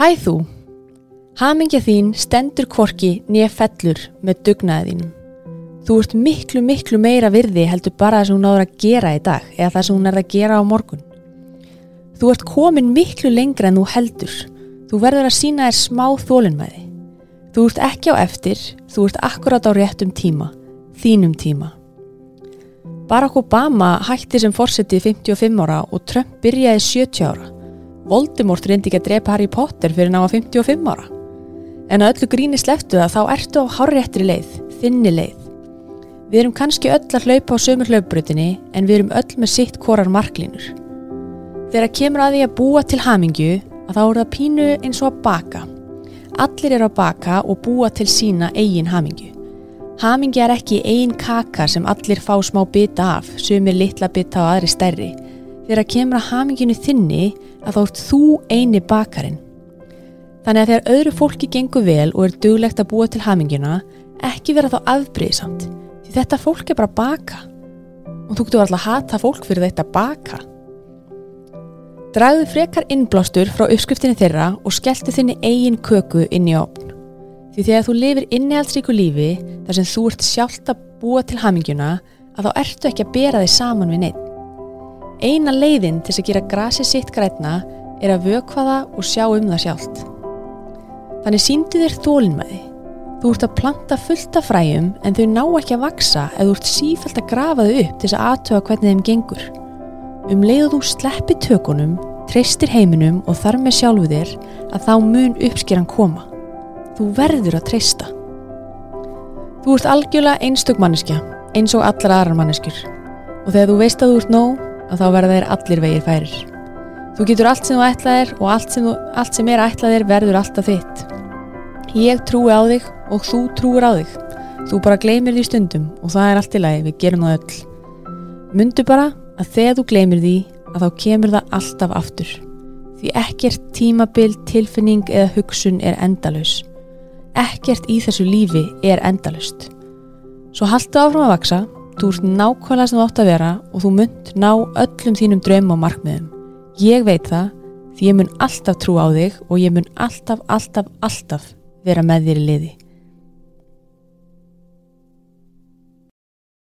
Hæ þú, hamingja þín stendur kvorki nýja fellur með dugnaðinum. Þú ert miklu, miklu meira virði heldur bara það sem hún áður að gera í dag eða það sem hún er að gera á morgun. Þú ert komin miklu lengra en þú heldur. Þú verður að sína þér smá þólinnmæði. Þú ert ekki á eftir, þú ert akkurat á réttum tíma, þínum tíma. Barack Obama hætti sem fórsetið 55 ára og Trump byrjaði 70 ára. Voldemort reyndi ekki að drepa Harry Potter fyrir ná að 55 ára. En að öllu gríni sleftu það þá ertu á hárréttri leið, þinni leið. Við erum kannski öll að hlaupa á sömur hlaupbrutinni en við erum öll með sitt korar marklínur. Þegar kemur að því að búa til hamingju að þá eru það pínu eins og að baka. Allir eru að baka og búa til sína eigin hamingju. Hamingja er ekki ein kaka sem allir fá smá bita af, sumir litla bita og aðri stærri. Þegar kemur að hamingjunu þinni að þá ert þú eini bakarinn. Þannig að þegar öðru fólki gengur vel og er duglegt að búa til hamingjuna, ekki vera þá afbreyðsamt. Því þetta fólk er bara baka. Og þú getur alltaf að hata fólk fyrir þetta baka. Dragðu frekar innblástur frá uppskriftinni þeirra og skelltu þinni eigin köku inn í opn. Því þegar þú lifir innihaldsríku lífi þar sem þú ert sjálft að búa til hamingjuna að þá ertu ekki að bera þig saman við neitt. Eina leiðin til að gera grasi sitt grætna er að vökva það og sjá um það sjálft. Þannig síndu þér þólinmæði. Þú ert að planta fullt af fræjum en þau ná ekki að vaksa ef þú ert sífælt að grafa þau upp til þess að aðtöga hvernig þeim gengur. Um leiðu þú sleppi tökunum, treystir heiminum og þar með sjálfu þér að þá mun uppskeran koma. Þú verður að treysta. Þú ert algjörlega einstök manneskja, eins og allar aðrar manneskjur. Og þegar þú veist að þú ert nóg, að þá verða þeir allir vegið færir. Þú getur allt sem þú ætlaðir og allt sem, þú, allt sem er ætlaðir verður alltaf þitt. Ég trúi á þig og þú trúir á þig. Þú bara gleymir því stundum og það er allt í lagi, við gerum það öll. Mundu bara að þegar þú gleymir því að þá kemur það alltaf aftur. Því ekkert tímabil, tilfinning eða hugsun er endalus ekkert í þessu lífi er endalust. Svo haldu áfram að vaksa, þú ert nákvæmlega sem þú átt að vera og þú munt ná öllum þínum draum og markmiðum. Ég veit það því ég mun alltaf trú á þig og ég mun alltaf, alltaf, alltaf vera með þér í liði.